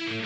Здраво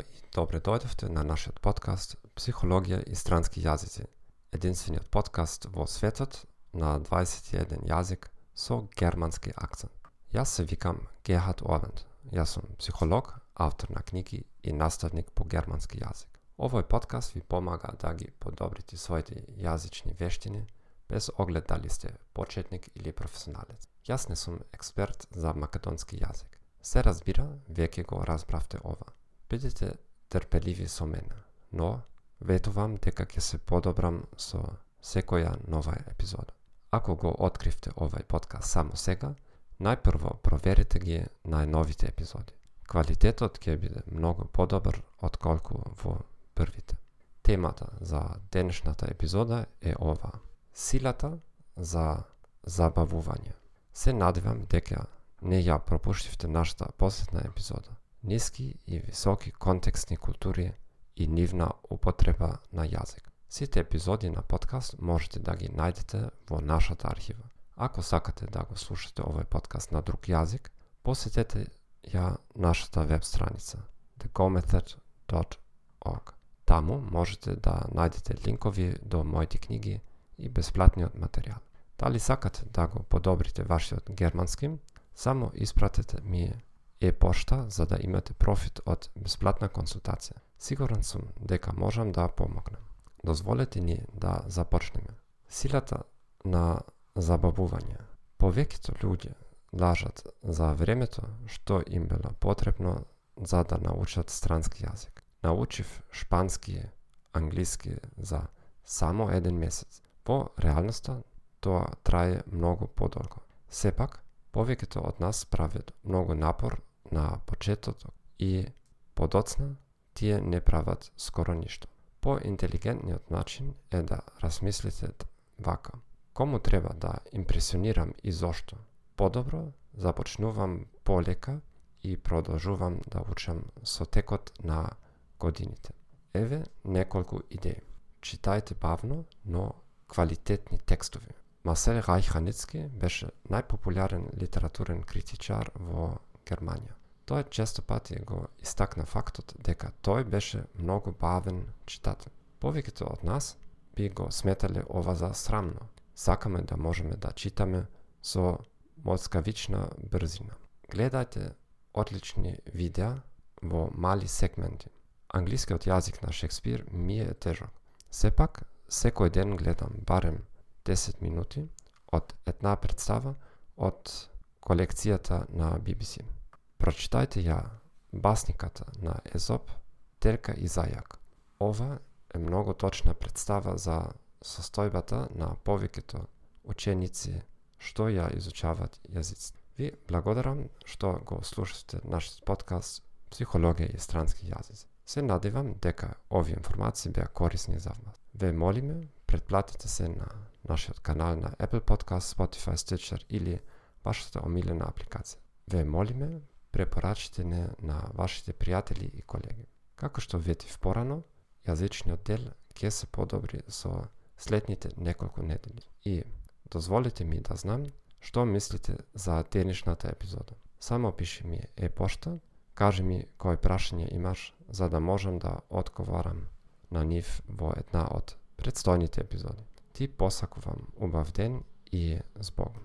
и добре дојдовте на нашиот подкаст Психологија и странски јазици. Единствениот подкаст во светот на 21 јазик со германски акцент. Јас се викам Гехат Овент. Јас сум психолог, автор на книги и наставник по германски јазик. Овој подкаст ви помага да ги подобрите своите јазични вештини без оглед дали сте почетник или професионалец. Јас не сум експерт за македонски јазик. Се разбира, веќе го разбравте ова. Бидете трпеливи со мене, но ветувам дека ќе се подобрам со секоја нова епизода. Ако го откривте овој подкаст само сега, најпрво проверете ги најновите епизоди. Квалитетот ќе биде многу подобар од колку во првите. Темата за денешната епизода е ова. Силата за забавување. Се надевам дека не ја пропуштивте нашата последна епизода ниски и високи контекстни култури и нивна употреба на јазик. Сите епизоди на подкаст можете да ги најдете во нашата архива. Ако сакате да го слушате овој подкаст на друг јазик, посетете ја нашата веб страница thegomethod.org. Таму можете да најдете линкови до моите книги и бесплатниот материјал. Дали сакате да го подобрите вашиот германски, само испратете ми е-пошта за да имате профит од бесплатна консултација. Сигурен сум дека можам да помогнам. Дозволете ни да започнеме. Силата на забавување. Повеќето луѓе лажат за времето што им било потребно за да научат странски јазик. Научив шпански, англиски за само еден месец. Во реалноста тоа трае многу подолго. Сепак, повеќето од нас прават многу напор на почетокот и подоцна тие не прават скоро ништо. По-интелигентниот начин е да размислите вака. Кому треба да импресионирам и зошто? Подобро започнувам полека и продолжувам да учам со текот на годините. Еве неколку идеи. Читајте бавно, но квалитетни текстови. Масел Рајханицки беше најпопулярен литературен критичар во Германија. Тој често пати го истакна фактот дека тој беше многу бавен читател. Повеќето од нас би го сметале ова за срамно. Сакаме да можеме да читаме со моцкавична брзина. Гледајте одлични видеа во мали сегменти. Англискиот јазик на Шекспир ми е тежок. Сепак, секој ден гледам барем 10 минути од една представа од колекцијата на BBC. Прочитајте ја басниката на Езоп, Терка и Зајак. Ова е многу точна представа за состојбата на повеќето ученици што ја изучават јазиците. Ви благодарам што го слушате нашиот подкаст Психологија и странски јазици. Се надевам дека овие информации беа корисни за вас. Ве молиме, предплатете се на нашиот канал на Apple Podcast, Spotify, Stitcher или вашата омилена апликација. Ве молиме, препорачите не на вашите пријатели и колеги. Како што ветив порано, јазичниот дел ќе се подобри со следните неколку недели. И дозволите ми да знам што мислите за денешната епизода. Само пиши ми е-пошта, кажи ми кој прашање имаш за да можам да одговорам на нив во една од предстојните епизоди. Ти посакувам убав ден и збогом.